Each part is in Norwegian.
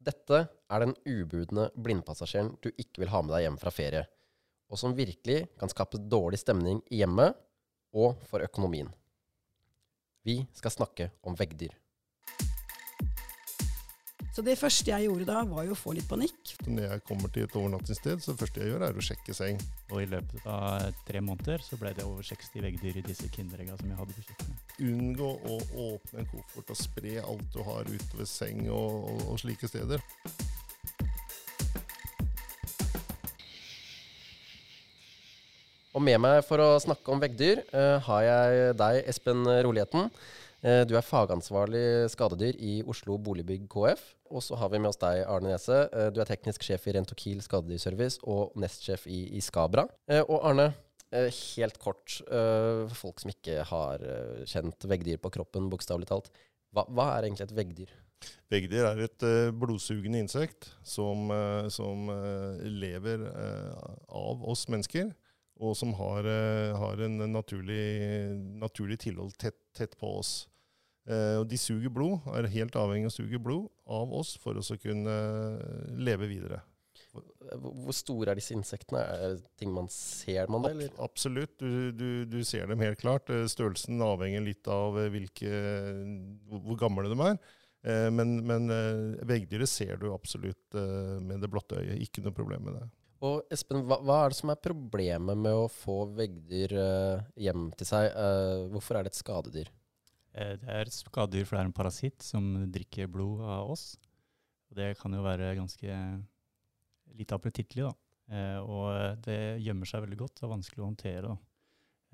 Dette er den ubudne blindpassasjeren du ikke vil ha med deg hjem fra ferie, og som virkelig kan skape dårlig stemning i hjemmet og for økonomien. Vi skal snakke om veggdyr. Så det første jeg gjorde da, var jo å få litt panikk. Når jeg kommer til et overnattingssted, så det første jeg gjør, er å sjekke seng. Og i løpet av tre måneder så ble det over 60 veggdyr i disse kinderegga som jeg hadde på kjøkkenet. Unngå å åpne en koffert og spre alt du har utover seng og, og, og slike steder. Og med meg for å snakke om veggdyr eh, har jeg deg, Espen Roligheten. Eh, du er fagansvarlig skadedyr i Oslo Boligbygg KF. Og så har vi med oss deg, Arne Nese. Eh, du er teknisk sjef i Rentokil skadedyrservice og nestsjef i, i Skabra. Eh, og Arne, helt kort, folk som ikke har kjent veggdyr på kroppen, bokstavelig talt. Hva, hva er egentlig et veggdyr? Veggdyr er et blodsugende insekt som, som lever av oss mennesker, og som har, eh, har en naturlig, naturlig tilhold tett, tett på oss. Eh, og de suger blod, er helt avhengig av å suge blod av oss for å kunne eh, leve videre. Hvor store er disse insektene? Er det ting man ser, man det? Eller? Absolutt, du, du, du ser dem helt klart. Størrelsen avhenger litt av hvilke, hvor gamle de er. Men, men veggdyret ser du absolutt med det blotte øyet. Ikke noe problem med det. Og Espen, hva, hva er det som er problemet med å få veggdyr uh, hjem til seg? Uh, hvorfor er det et skadedyr? Eh, Det er et skadedyr, for det er en parasitt som drikker blod av oss. Og det kan jo være ganske lite appetittlig, da. Eh, Og det gjemmer seg veldig godt, det er vanskelig å håndtere. da.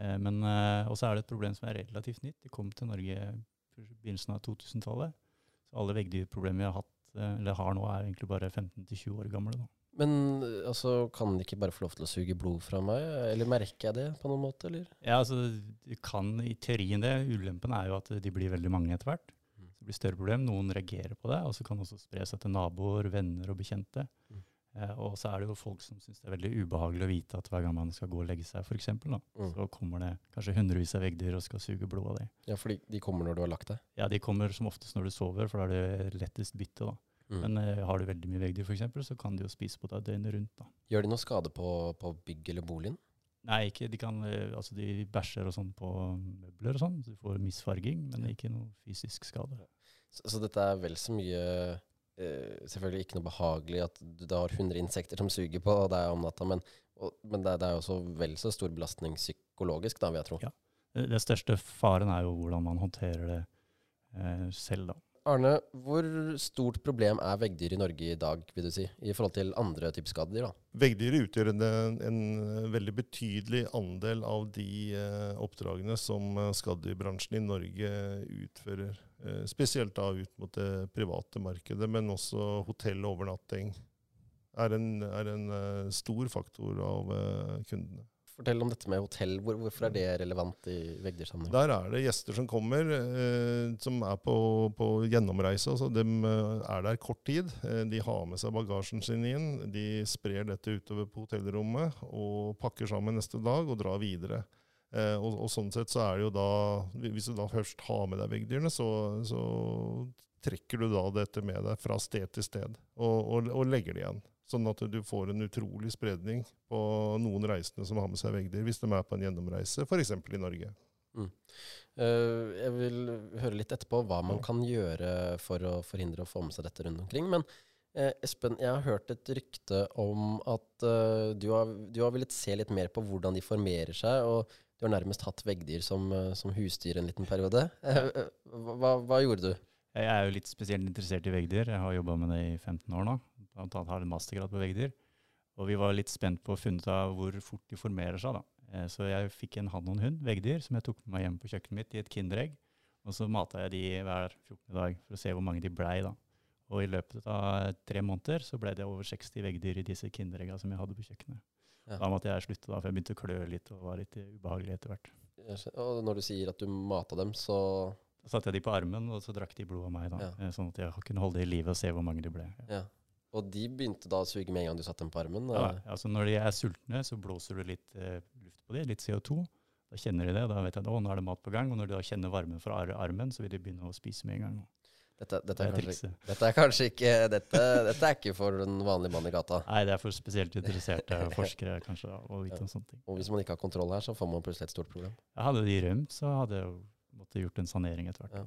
Eh, Men eh, også er det et problem som er relativt nytt. Det kom til Norge i begynnelsen av 2000-tallet. Så alle veggdyrproblemer vi har hatt, eh, eller har nå, er egentlig bare 15-20 år gamle. da. Men eh, altså, kan de ikke bare få lov til å suge blod fra meg? Eller merker jeg det på noen måte, eller? Ja, altså, du kan i teorien det. Ulempen er jo at de blir veldig mange etter hvert. Mm. Det blir større problem. Noen reagerer på det, og så kan det også spre seg til naboer, venner og bekjente. Mm. Eh, og så er det jo folk som syns det er veldig ubehagelig å vite at hver gang man skal gå og legge seg, f.eks., Mm. så kommer det kanskje hundrevis av veggdyr og skal suge blod av deg. Ja, for de kommer når du har lagt deg? Ja, de kommer som oftest når du sover, for da er det lettest bytte, da. Mm. Men uh, har du veldig mye veggdyr, f.eks., så kan de jo spise på deg døgnet rundt, da. Gjør de noe skade på, på bygg eller boligen? Nei, ikke, de kan, eh, altså de bæsjer og sånn på møbler og sånn, så du får misfarging, men ikke noe fysisk skade. Så, så dette er vel så mye uh, Selvfølgelig ikke noe behagelig at du har 100 insekter som suger på deg om natta, men, og, men det, det er jo også vel så stor belastning psykologisk, da, vil jeg tro. Ja. Det største faren er jo hvordan man håndterer det uh, selv, da. Arne, hvor stort problem er veggdyr i Norge i dag, vil du si, i forhold til andre typer skadedyr? da? Veggdyr utgjør en, en veldig betydelig andel av de eh, oppdragene som eh, skadedyrbransjen i Norge utfører. Eh, spesielt da ut mot det private markedet, men også hotell og overnatting er en, er en eh, stor faktor av eh, kundene. Fortell om dette med hotell. Hvor, hvorfor er det relevant i veggdyrsammenheng? Der er det gjester som kommer, eh, som er på, på gjennomreise. Altså de er der kort tid. Eh, de har med seg bagasjen sin inn. De sprer dette utover på hotellrommet og pakker sammen neste dag og drar videre. Eh, og, og sånn sett så er det jo da Hvis du da først har med deg veggdyrene, så, så trekker du da dette med deg fra sted til sted og, og, og legger det igjen. Sånn at du får en utrolig spredning på noen reisende som har med seg veggdyr, hvis de er på en gjennomreise, f.eks. i Norge. Eh, jeg vil høre litt etterpå hva man kan gjøre for å forhindre å få med seg dette rundt omkring. Men uh, Espen, jeg har hørt et rykte om at uh, du, har, du har villet se litt mer på hvordan de formerer seg, og du har nærmest hatt veggdyr som, som husdyr en liten periode. Hva, hva gjorde du? Jeg er jo litt spesielt interessert i veggdyr. Jeg har jobba med det i 15 år nå. Annet har en mastergrad på veggdyr. Og vi var litt spent på å finne ut av hvor fort de formerer seg. da. Eh, Så jeg fikk en hann og en hund, veggdyr, som jeg tok med meg hjem på kjøkkenet mitt i et Kinderegg. Og så mata jeg de hver 14. dag for å se hvor mange de blei. da. Og i løpet av tre måneder så ble det over 60 veggdyr i disse Kinderegga som jeg hadde på kjøkkenet. Ja. Da måtte jeg slutte, da, for jeg begynte å klø litt og var litt ubehagelig etter hvert. Og når du sier at du mata dem, så Da satte jeg de på armen, og så drakk de blod av meg. da, Ja. eh, Sånn at jeg kunne holde det i live og se hvor mange de ble. Ja. Og de begynte da å suge med en gang du satte dem på armen? Ja, altså når de er sultne, så blåser du litt eh, luft på dem, litt CO2. Da kjenner de det, da vet jeg at nå er det mat på gang. Og når de da kjenner varmen fra armen, så vil de begynne å spise med en gang. Dette, dette, Det er er kanskje, dette er kanskje ikke dette, dette er ikke for den vanlige mann i gata. Nei, det er for spesielt interesserte forskere kanskje og å vite om sånne ting. Og hvis man ikke har kontroll her, så får man plutselig et stort problem. Ja, hadde de rømt, så hadde jeg måttet gjort en sanering etter hvert. Ja.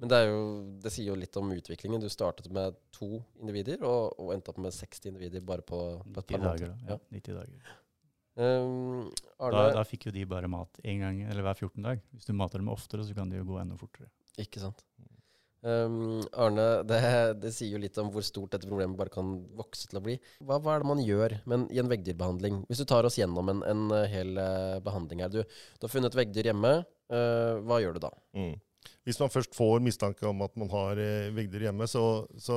Men det, er jo, det sier jo litt om utviklingen. Du startet med to individer, og, og endte opp med 60 individer bare på, på et par dager, da. Ja, 90 dager. Um, Da, Arne, da fikk jo de bare mat en gang, eller hver 14 dag. Hvis du mater dem oftere, så kan de jo gå enda fortere. ikke sant. Um, Arne, det, det sier jo litt om hvor stort dette problemet bare kan vokse til å bli. Hva, hva er det man gjør men, i en veggdyrbehandling? Hvis du tar oss gjennom en, en eh, hel eh, behandling her. Du, du har funnet veggdyr hjemme. Uh, hva gjør du da? Mm. Hvis man først får mistanke om at man har eh, veggdyr hjemme, så, så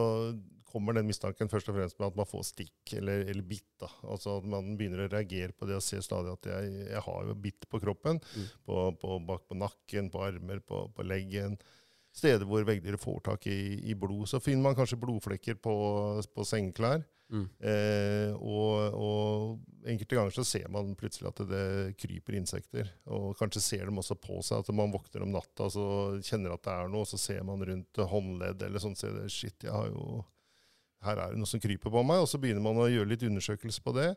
kommer den mistanken først og fremst med at man får stikk eller, eller bitt. Da. Altså at man begynner å reagere på det og ser stadig at jeg, jeg har jo bitt på kroppen. Mm. På, på, bak på nakken, på armer, på, på leggen. Steder hvor veggdyret får tak i, i blod. Så finner man kanskje blodflekker på, på sengeklær. Mm. Eh, og, og enkelte ganger så ser man plutselig at det kryper insekter. Og kanskje ser dem også på seg at man våkner om natta så kjenner at det er noe, og så ser man rundt håndledd eller sånn, ser shit, jeg har jo her er det noe som kryper på meg, og så begynner man å gjøre litt undersøkelse på det.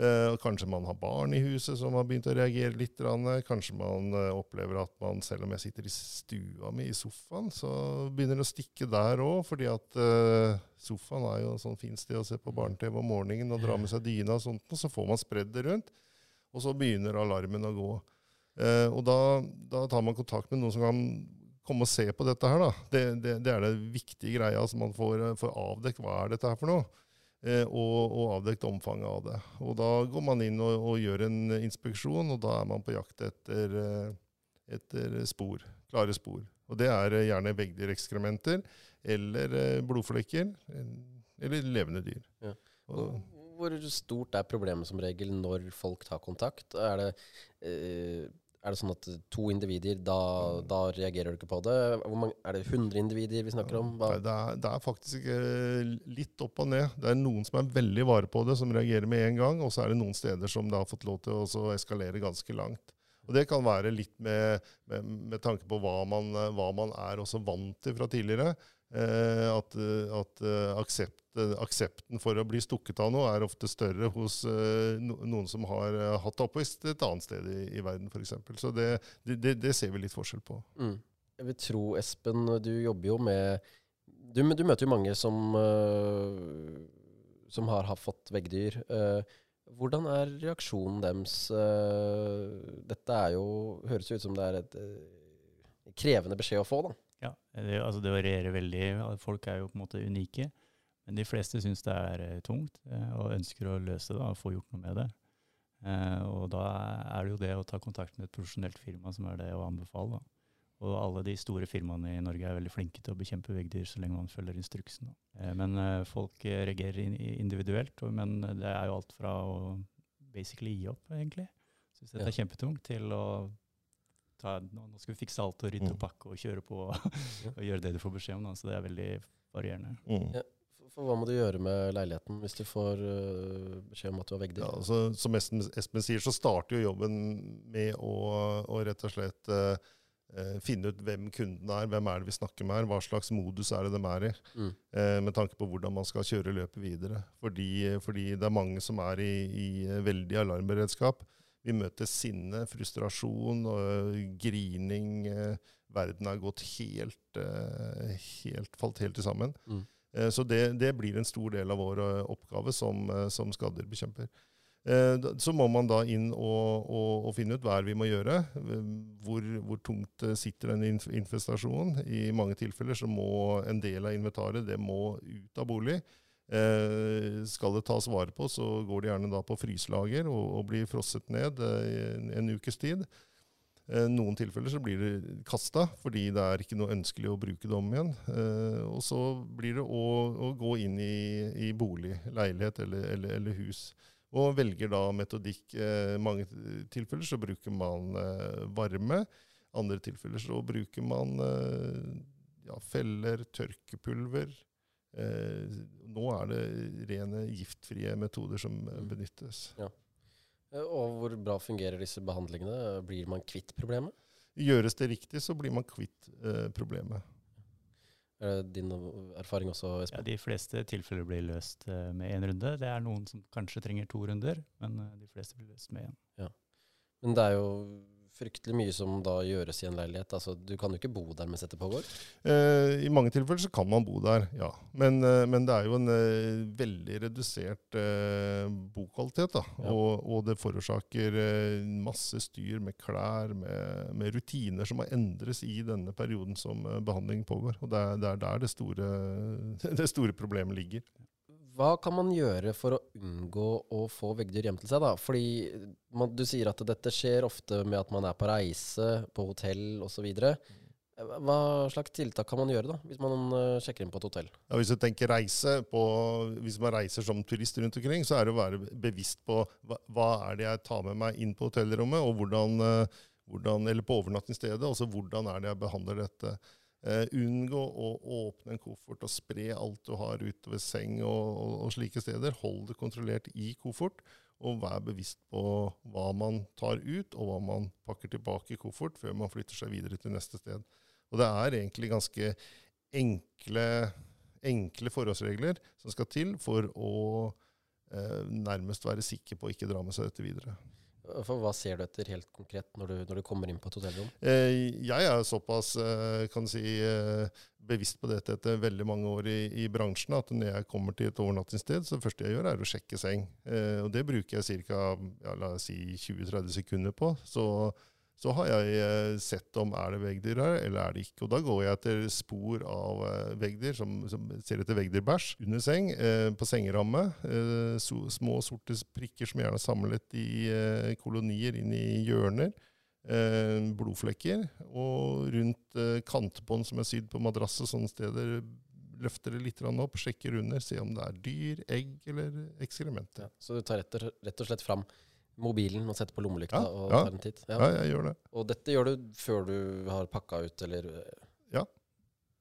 Eh, kanskje man har barn i huset som har begynt å reagere litt. Kanskje man eh, opplever at man, selv om jeg sitter i stua mi i sofaen, så begynner det å stikke der òg. Fordi at eh, sofaen er jo et sånn fint sted å se på barne-TV om morgenen og dra med seg dyna og sånt. Og så får man spredd det rundt, og så begynner alarmen å gå. Eh, og da, da tar man kontakt med noen som kan komme og se på dette her. da. Det, det, det er det viktige greia, så man får, får avdekket hva er dette her for noe. Eh, og, og avdekt omfanget av det. Og Da går man inn og, og gjør en inspeksjon, og da er man på jakt etter, eh, etter spor. Klare spor. Og Det er eh, gjerne veggdyrekskrementer eller blodflekker. Eller levende dyr. Ja. Hvor stort er problemet som regel når folk tar kontakt? Er det, eh, er det sånn at to individer, da, da reagerer du ikke på det? Mange, er det 100 individer vi snakker om? Nei, det, er, det er faktisk litt opp og ned. Det er noen som er veldig vare på det, som reagerer med en gang. Og så er det noen steder som har fått lov til å eskalere ganske langt. Og Det kan være litt med, med, med tanke på hva man, hva man er også vant til fra tidligere. Eh, at at eh, aksept, aksepten for å bli stukket av noe er ofte større hos eh, noen som har eh, hatt oppvekst et annet sted i, i verden, f.eks. Så det, det, det, ser vi litt forskjell på. Mm. Jeg vil tro, Espen, du jobber jo med Du, du møter jo mange som, uh, som har, har fått veggdyr. Uh, hvordan er reaksjonen deres? Uh, dette er jo, høres jo ut som det er et krevende beskjed å få, da. Ja, det, altså det varierer veldig. Folk er jo på en måte unike. Men de fleste syns det er eh, tungt eh, og ønsker å løse det og få gjort noe med det. Eh, og da er det jo det å ta kontakt med et profesjonelt firma som er det å anbefale. Da. Og alle de store firmaene i Norge er veldig flinke til å bekjempe veggdyr så lenge man følger instruksen. Eh, men folk reagerer individuelt. Men det er jo alt fra å basically gi opp, egentlig. Syns dette Ja. er kjempetungt, til å ta, nå skal vi fikse alt og rydde og Mm. pakke og kjøre på og gjøre det du får beskjed om. Da. Så det er veldig varierende. Mm. Ja. For, hva må du gjøre med leiligheten hvis du får øh, beskjed om at du har veggdyr? Ja, altså, som Espen, Espen sier, så starter jo jobben med å, å rett og slett eh, eh, finne ut hvem kunden er, hvem er det vi snakker med her, hva slags modus er det de er i, Mm. eh, med tanke på hvordan man skal kjøre løpet videre. Fordi, fordi det er mange som er i, i eh, veldig alarmberedskap. Vi møter sinne, frustrasjon, og grining. eh, Verden har gått helt, eh, helt falt helt til sammen. Mm. Eh, Så det, det blir en stor del av vår eh, oppgave som, eh, som skadedyrbekjemper. Så må man da inn og, og, og finne ut hva vi må gjøre. Hvor, hvor tungt sitter den infestasjonen. I mange tilfeller så må en del av inventaret det må ut av bolig. Skal det tas vare på, så går det gjerne da på fryselager og, og blir frosset ned eh, en ukes tid. Eh, noen tilfeller så blir det kasta fordi det er ikke noe ønskelig å bruke det om igjen. Eh, og så blir det å, å gå inn i, i bolig, leilighet eller, eller, eller hus. Og velger da metodikk. Eh, mange tilfeller så bruker man varme. Andre tilfeller så bruker man ja, feller, tørkepulver. Eh, nå er det rene giftfrie metoder som Mm. benyttes. Eh, Og hvor bra fungerer disse behandlingene? Blir man kvitt problemet? Gjøres det riktig, så blir man kvitt eh, problemet. Er det din erfaring også, Ja, de fleste tilfeller blir løst eh, med én runde. Det er noen som kanskje trenger to runder, men eh, de fleste blir løst med én. Men det er jo fryktelig mye som da gjøres i en leilighet. Altså, du kan jo ikke bo der mens dette pågår. Eh, I mange tilfeller så kan man bo der, ja. Men, eh, men det er jo en eh, veldig redusert eh, bokvalitet. da. Ja. Og, og det forårsaker eh, masse styr med klær, med, med rutiner som må endres i denne perioden som eh, behandlingen pågår. Og det er, det er der det store, det store problemet ligger. Hva kan man gjøre for å unngå å få veggdyr hjem til seg? da? Fordi man, Du sier at dette skjer ofte med at man er på reise, på hotell osv. Hva slags tiltak kan man gjøre da, hvis man eh, sjekker inn på et hotell? Ja, hvis du tenker reise på, hvis man reiser som turist rundt omkring, så er det å være bevisst på hva, hva er det jeg tar med meg inn på hotellrommet, og hvordan, eh, hvordan, eller på overnattingsstedet, og hvordan er det jeg behandler dette. Eh, unngå å åpne en koffert og spre alt du har utover seng og, og, og slike steder. Hold det kontrollert i koffert, og vær bevisst på hva man tar ut, og hva man pakker tilbake i koffert før man flytter seg videre til neste sted. Og det er egentlig ganske enkle, enkle forholdsregler som skal til for å uh, nærmest være sikker på å ikke dra med seg dette videre. For Hva ser du etter helt konkret når du, når du kommer inn på et hotellrom? Eh, jeg er såpass eh, kan si, eh, bevisst på dette etter veldig mange år i, i bransjen at når jeg kommer til et overnattingssted, så det første jeg gjør, er å sjekke seng. Og det bruker jeg ca. Ja, si 20-30 sekunder på. Så, så har jeg eh, sett om er det veggdyr her, eller er det ikke. Og da går jeg etter spor av eh, veggdyr, som, som ser etter veggdyrbæsj under seng, eh, på sengeramme. Eh, so, små sorte prikker som gjerne er samlet i eh, kolonier inn i hjørner. Eh, blodflekker. Og rundt kantbånd som er sydd på madrass og sånne steder, løfter det litt opp, sjekker under, ser om det er dyr, egg eller ekskrementer. Ja, så du tar rett og, rett og slett fram mobilen og setter på lommelykta Ja, og ja. tar en titt? Ja. Ja, jeg gjør det. Og dette gjør du før du har pakka ut, eller Ja,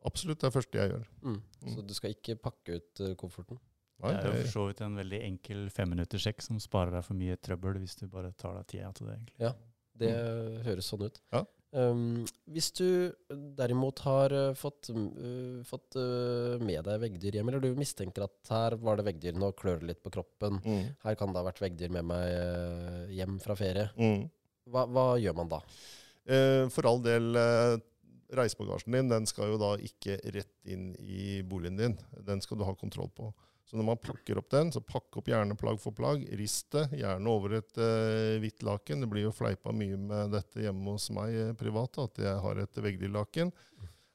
Absolutt det er det første jeg gjør. mm. Mm. Så du skal ikke pakke ut uh, kofferten? Nei, det er jo for så vidt en veldig enkel femminutterssjekk som sparer deg for mye trøbbel hvis du bare tar deg tida til det. egentlig. Ja, Det høres sånn ut. Ja. Um, hvis du derimot har uh, fått, uh, fått uh, med deg veggdyr hjem, eller du mistenker at her var det veggdyr, nå klør det litt på kroppen, Mm. her kan det ha vært veggdyr med meg hjem fra ferie, Mm. hva, hva gjør man da? For all del, reisebagasjen din den skal jo da ikke rett inn i boligen din. Den skal du ha kontroll på. Så når man pakker opp den, så pakk opp gjerne plagg for plagg. Rist det, gjerne over et eh, hvitt laken. Det blir jo fleipa mye med dette hjemme hos meg eh, privat, at jeg har et veggdyrlaken.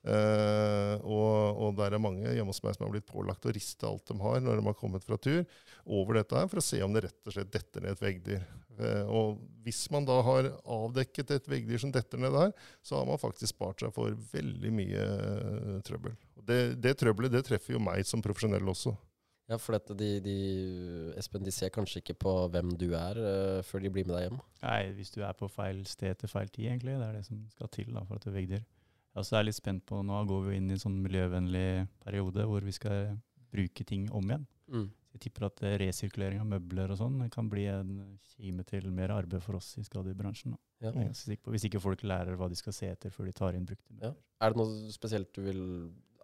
Eh, og, og der er mange hjemme hos meg som har blitt pålagt å riste alt de har når de har kommet fra tur, over dette her, for å se om det rett og slett detter ned et veggdyr. Eh, og hvis man da har avdekket et veggdyr som detter ned der, så har man faktisk spart seg for veldig mye eh, trøbbel. Det, det trøbbelet det treffer jo meg som profesjonell også. Ja, for de, de, Espen, de ser kanskje ikke på hvem du er uh, før de blir med deg hjem. Nei, hvis du er på feil sted til feil tid, egentlig. Det er det som skal til da, for at du veggdyr. Jeg også er litt spent på, Nå går vi inn i en sånn miljøvennlig periode hvor vi skal bruke ting om igjen. Mm. Jeg tipper at eh, resirkulering av møbler og sånn kan bli en kime til mer arbeid for oss i skadebransjen. Ja. Hvis ikke folk lærer hva de skal se etter før de tar inn brukte Ja. møbler. Er det noe spesielt du vil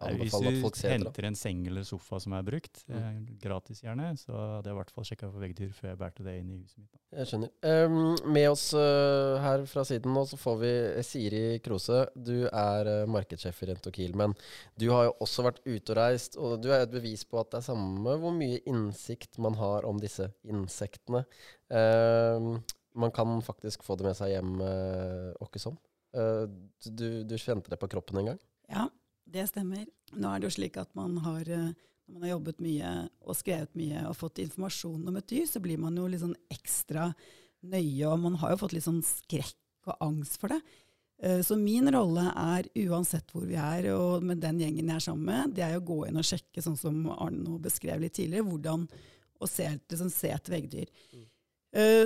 Hvis anbefale at folk du ser henter en seng eller sofa som er brukt, Mm. eh, gratis gjerne, så hadde jeg i hvert fall sjekka for veggdyr før jeg bærte det inn i huset mitt. da. Jeg skjønner. Um, med oss uh, her fra siden nå så får vi Siri Krose. Du er uh, markedssjef i Rentokil, men du har jo også vært ute og reist, og du er et bevis på at det er samme hvor mye innsikt man har om disse insektene. Um, man kan faktisk få det med seg hjem uh, åkke som. Uh, du, du kjente det på kroppen en gang? Ja, det stemmer. Nå er det jo slik at man har, eh, når man har jobbet mye og skrevet mye og fått informasjon om et dyr, så blir man jo litt sånn ekstra nøye, og man har jo fått litt sånn skrekk og angst for det. Eh, Så min rolle er, uansett hvor vi er, og med den gjengen jeg er sammen med, det er å gå inn og sjekke, sånn som Arne beskrev litt tidligere, hvordan å se, liksom, se et veggdyr. Mm.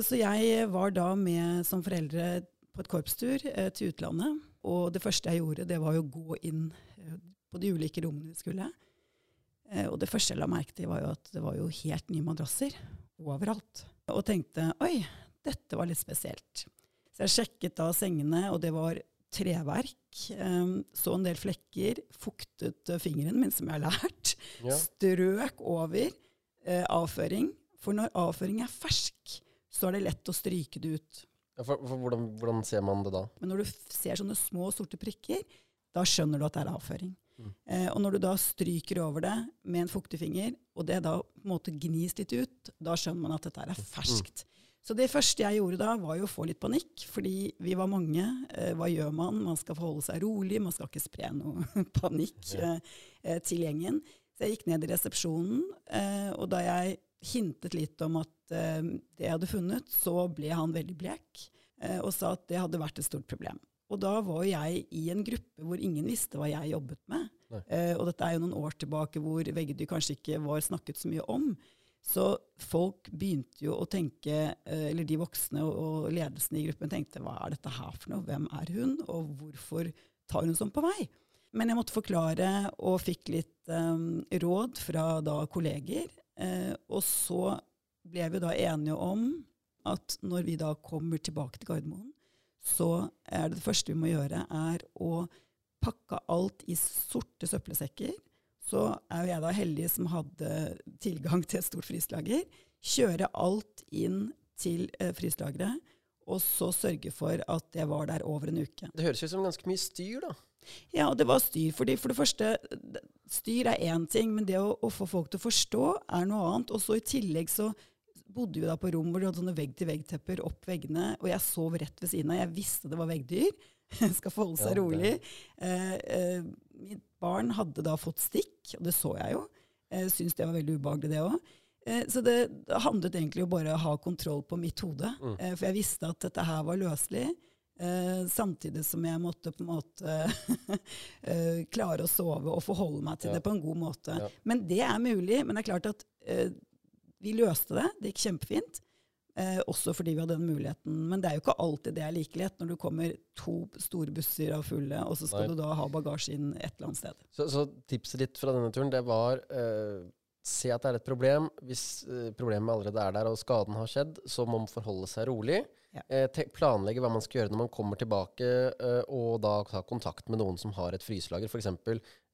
Så jeg var da med som foreldre på et korpstur eh, til utlandet. Og det første jeg gjorde, det var å gå inn eh, på de ulike rommene vi skulle. Eh, og det første jeg la merke til, var jo at det var jo helt nye madrasser overalt. Og tenkte oi, dette var litt spesielt. Så jeg sjekket da sengene, og det var treverk. eh, så en del flekker. Fuktet eh, fingeren min, som jeg har lært. Ja. Strøk over eh, avføring. For når avføring er fersk, så er det lett å stryke det ut. Ja, For, for hvordan, hvordan ser man det da? Men når du ser sånne små sorte prikker, da skjønner du at det er avføring. Mm. Eh, og når du da stryker over det med en fuktig finger, og det da på en måte gnis litt ut, da skjønner man at dette er ferskt. Så det første jeg gjorde da, var jo å få litt panikk, fordi vi var mange. Eh, hva gjør man? Man skal forholde seg rolig, man skal ikke spre noe panikk eh, eh, til gjengen. Så jeg gikk ned i resepsjonen, eh, og da jeg hintet litt om at eh, det jeg hadde funnet, så ble han veldig blek og sa at det hadde vært et stort problem. Og da var jeg i en gruppe hvor ingen visste hva jeg jobbet med. Eh, og dette er jo noen år tilbake hvor veggdyr kanskje ikke var snakket så mye om. Så folk begynte jo å tenke, eh, eller de voksne og, og ledelsen i gruppen tenkte hva er dette her for noe, hvem er hun, og hvorfor tar hun sånn på vei? Men jeg måtte forklare og fikk litt eh, råd fra da kolleger. Eh, og så ble vi da enige om at når vi da kommer tilbake til Gardermoen, så er det det første vi må gjøre, er å pakke alt i sorte søppelsekker. Så er jo jeg da heldig som hadde tilgang til et stort fryslager. Kjøre alt inn til eh, fryslageret, og så sørge for at det var der over en uke. Det høres ut som ganske mye styr, da. Ja, og det var styr. Fordi for det første, styr er én ting, men det å, å få folk til å forstå er noe annet. Og så i tillegg så bodde jo da på rom hvor de hadde sånne vegg-til-vegg-tepper opp veggene, og jeg sov rett ved siden av. Jeg visste det var veggdyr. Skal forholde seg Ja, rolig. Eh, eh, mitt barn hadde da fått stikk, og det så jeg jo. Jeg Syns det var veldig ubehagelig, det òg. Eh, så det, handlet egentlig om bare å ha kontroll på mitt hode. Mm. Eh, for jeg visste at dette her var løselig. Eh, samtidig som jeg måtte på en måte eh, klare å sove og forholde meg til Ja. det på en god måte. Ja. Men det er mulig. Men det er klart at eh, vi løste det. Det gikk kjempefint. Eh, også fordi vi hadde den muligheten. Men det er jo ikke alltid det er like lett når du kommer to store busser av fulle, og så skal Nei. du da ha bagasje inn et eller annet sted. Så, så tipset ditt fra denne turen, det var eh, se at det er et problem. Hvis eh, problemet allerede er der og skaden har skjedd, så må man forholde seg rolig. Ja. Eh, planlegge hva man skal gjøre når man kommer tilbake, eh, og da ta kontakt med noen som har et fryselager, f.eks.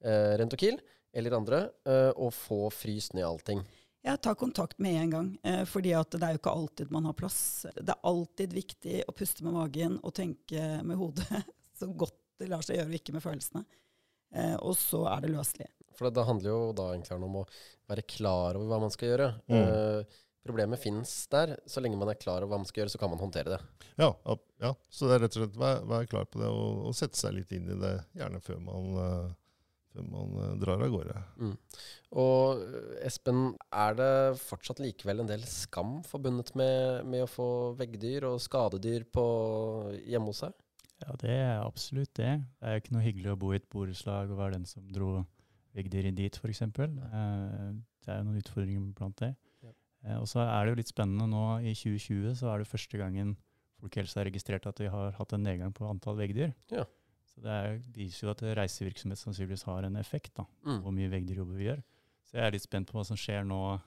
Eh, Rentokil eller andre, eh, og få fryst ned allting. Ja, ta kontakt med en gang. Eh, fordi at det er jo ikke alltid man har plass. Det er alltid viktig å puste med magen og tenke med hodet så godt det lar seg gjøre, og ikke med følelsene. Eh, og så er det løselig. For det, det handler jo da egentlig om å være klar over hva man skal gjøre. Mm. Eh, problemet fins der. Så lenge man er klar over hva man skal gjøre, så kan man håndtere det. Ja, ja. så det er rett og slett være, være klar på det og, og sette seg litt inn i det, gjerne før man, eh, før man eh, drar av gårde. Mm. Og øh, Espen, er det fortsatt likevel en del skam forbundet med, med å få veggdyr og skadedyr på, hjemme hos seg? Ja, det er absolutt det. Det er jo ikke noe hyggelig å bo i et borettslag og være den som dro veggdyr inn dit, f.eks. Eh, det er jo noen utfordringer blant det. Ja. Eh, og så er det jo litt spennende nå, i 2020 så er det første gangen Folkehelsa har registrert at vi har hatt en nedgang på antall veggdyr. Ja. Det er, viser jo at reisevirksomhet sannsynligvis har en effekt, da, Mm. hvor mye veggdyrjobber vi gjør. Så jeg er litt spent på hva som skjer nå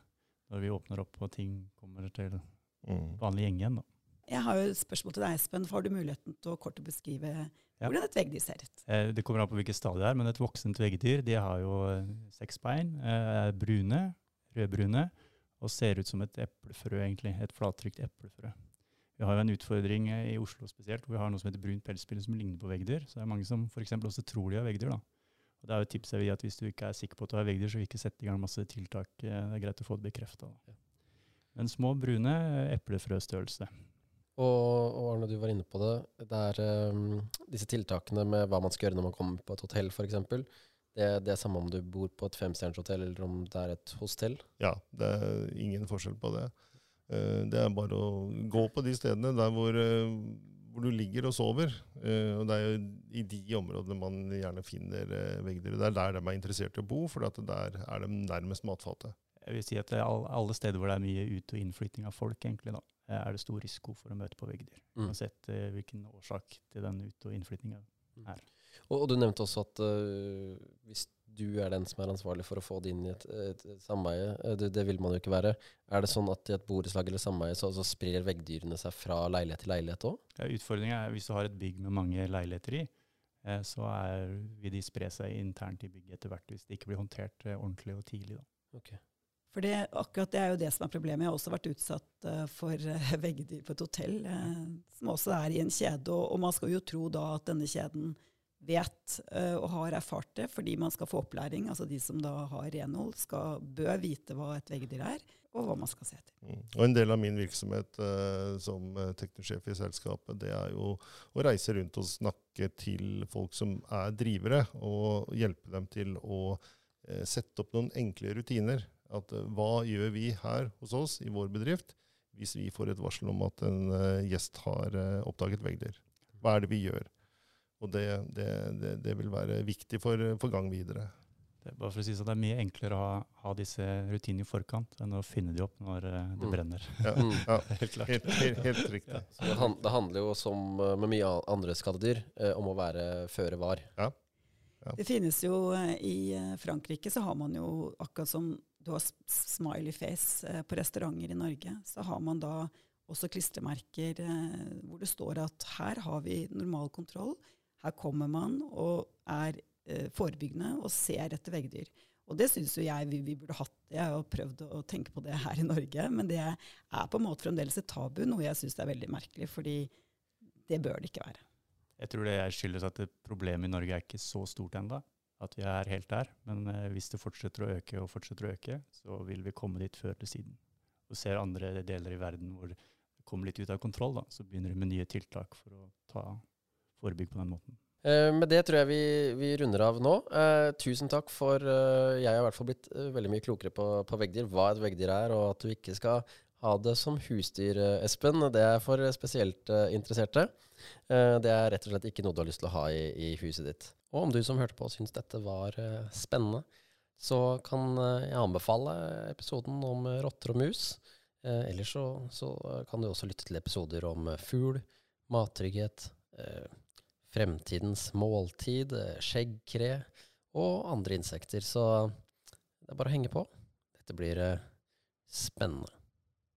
når vi åpner opp og ting kommer til Mm. vanlig gjeng igjen. da. Jeg har jo et spørsmål til deg, Espen. Har du muligheten til å kort beskrive Ja. hvordan et veggdyr ser ut? Eh, Det kommer an på hvilket stadie det er, men et voksent veggdyr de har jo eh, seks bein, eh, er brune, rødbrune, og ser ut som et eplefrø, egentlig. Et flattrykt eplefrø. Vi har jo en utfordring eh, i Oslo spesielt, hvor vi har noe som heter brunt pelsbill som ligner på veggdyr. Så det er mange som f.eks. også tror de har veggdyr. da. Og Det er jo et tips jeg vil gi at hvis du ikke er sikker på at du har veggdyr, så vil ikke sette i gang masse tiltak. Eh, Det er greit å få det bekrefta. Men små, brune eh, eplefrøstørrelse. Og, og Arne, du var inne på det. Det er um, disse tiltakene med hva man skal gjøre når man kommer på et hotell, f.eks. Det, det er samme om du bor på et femstjerners eller om det er et hostell. Ja, det er ingen forskjell på det. Eh, Det er bare å gå på de stedene der hvor, eh, hvor du ligger og sover. Eh, Og det er jo i de områdene man gjerne finner veggdyr. Det er der de er interessert i å bo, for at der er de nærmest matfatet. Jeg vil si at det er all- alle steder hvor det er mye ut- og innflytting av folk, egentlig, da, er det stor risiko for å møte på veggdyr. Mm. Uansett hvilken årsak til den ut- og innflyttinga. Og, og du nevnte også at uh, hvis du er den som er ansvarlig for å få det inn i et, et, et sameie, øh, det, det vil man jo ikke være. Er det sånn at i et borettslag eller sameie så, så sprer veggdyrene seg fra leilighet til leilighet òg? Ja, Utfordringa er hvis du har et bygg med mange leiligheter i, eh, så er, vil de spre seg internt i bygget etter hvert hvis det ikke blir håndtert eh, ordentlig og tidlig. Da. Okay. For det, akkurat det er jo det som er problemet. Jeg har også vært utsatt uh, for uh, veggdyr på et hotell, uh, som også er i en kjede. Og, og, man skal jo tro da at denne kjeden vet uh, og har erfart det, fordi man skal få opplæring. Altså de som da har renhold, skal, bør vite hva et veggdyr er, og hva man skal se etter. Mm. Og En del av min virksomhet uh, som teknisk sjef i selskapet, det er jo å reise rundt og snakke til folk som er drivere, og hjelpe dem til å sette opp noen enkle rutiner at eh, hva gjør vi her hos oss i vår bedrift hvis vi får et varsel om at en uh, gjest har uh, oppdaget veggdyr? Hva er det vi gjør? Og det, det, det, det vil være viktig for, for gang videre. Det, bare for å si så, det er mye enklere å ha, ha disse rutinene i forkant enn å finne de opp når uh, det mm. brenner. Ja, mm. ja. helt, helt, helt, helt, riktig. Ja. Det, handler jo som med mye andre skadedyr om å være føre var. Ja. Det finnes jo I Frankrike så har man jo akkurat som du har smiley face eh, på restauranter i Norge, så har man da også klistremerker eh, hvor det står at her har vi normal kontroll. Her kommer man og er eh, forebyggende og ser etter veggdyr. Og det syns jo jeg vi, vi, burde hatt. Jeg har prøvd å tenke på det her i Norge, men det er på en måte fremdeles et tabu, noe jeg syns er veldig merkelig, fordi det bør det ikke være. Jeg tror det skyldes at problemet i Norge er ikke så stort ennå at vi er helt der. Men eh, hvis det fortsetter å øke og fortsetter å øke, så vil vi komme dit før eller siden. Og ser andre deler i verden hvor det kommer litt ut av kontroll, da, så begynner de med nye tiltak for å ta forebygg på den måten. Eh, med det tror jeg vi, vi runder av nå. Eh, tusen takk for eh, Jeg har i hvert fall blitt eh, veldig mye klokere på, på veggdyr, hva et veggdyr er, og at du ikke skal ha det som husdyr, eh, Espen. Det er for spesielt interesserte. det er rett og slett ikke noe du har lyst til å ha i, i huset ditt. Og om du som hørte på syns dette var spennende, så kan jeg anbefale episoden om rotter og mus. ellers så, så, kan du også lytte til episoder om fugl, mattrygghet, fremtidens måltid, skjeggkre og andre insekter. Så det er bare å henge på. Dette blir spennende.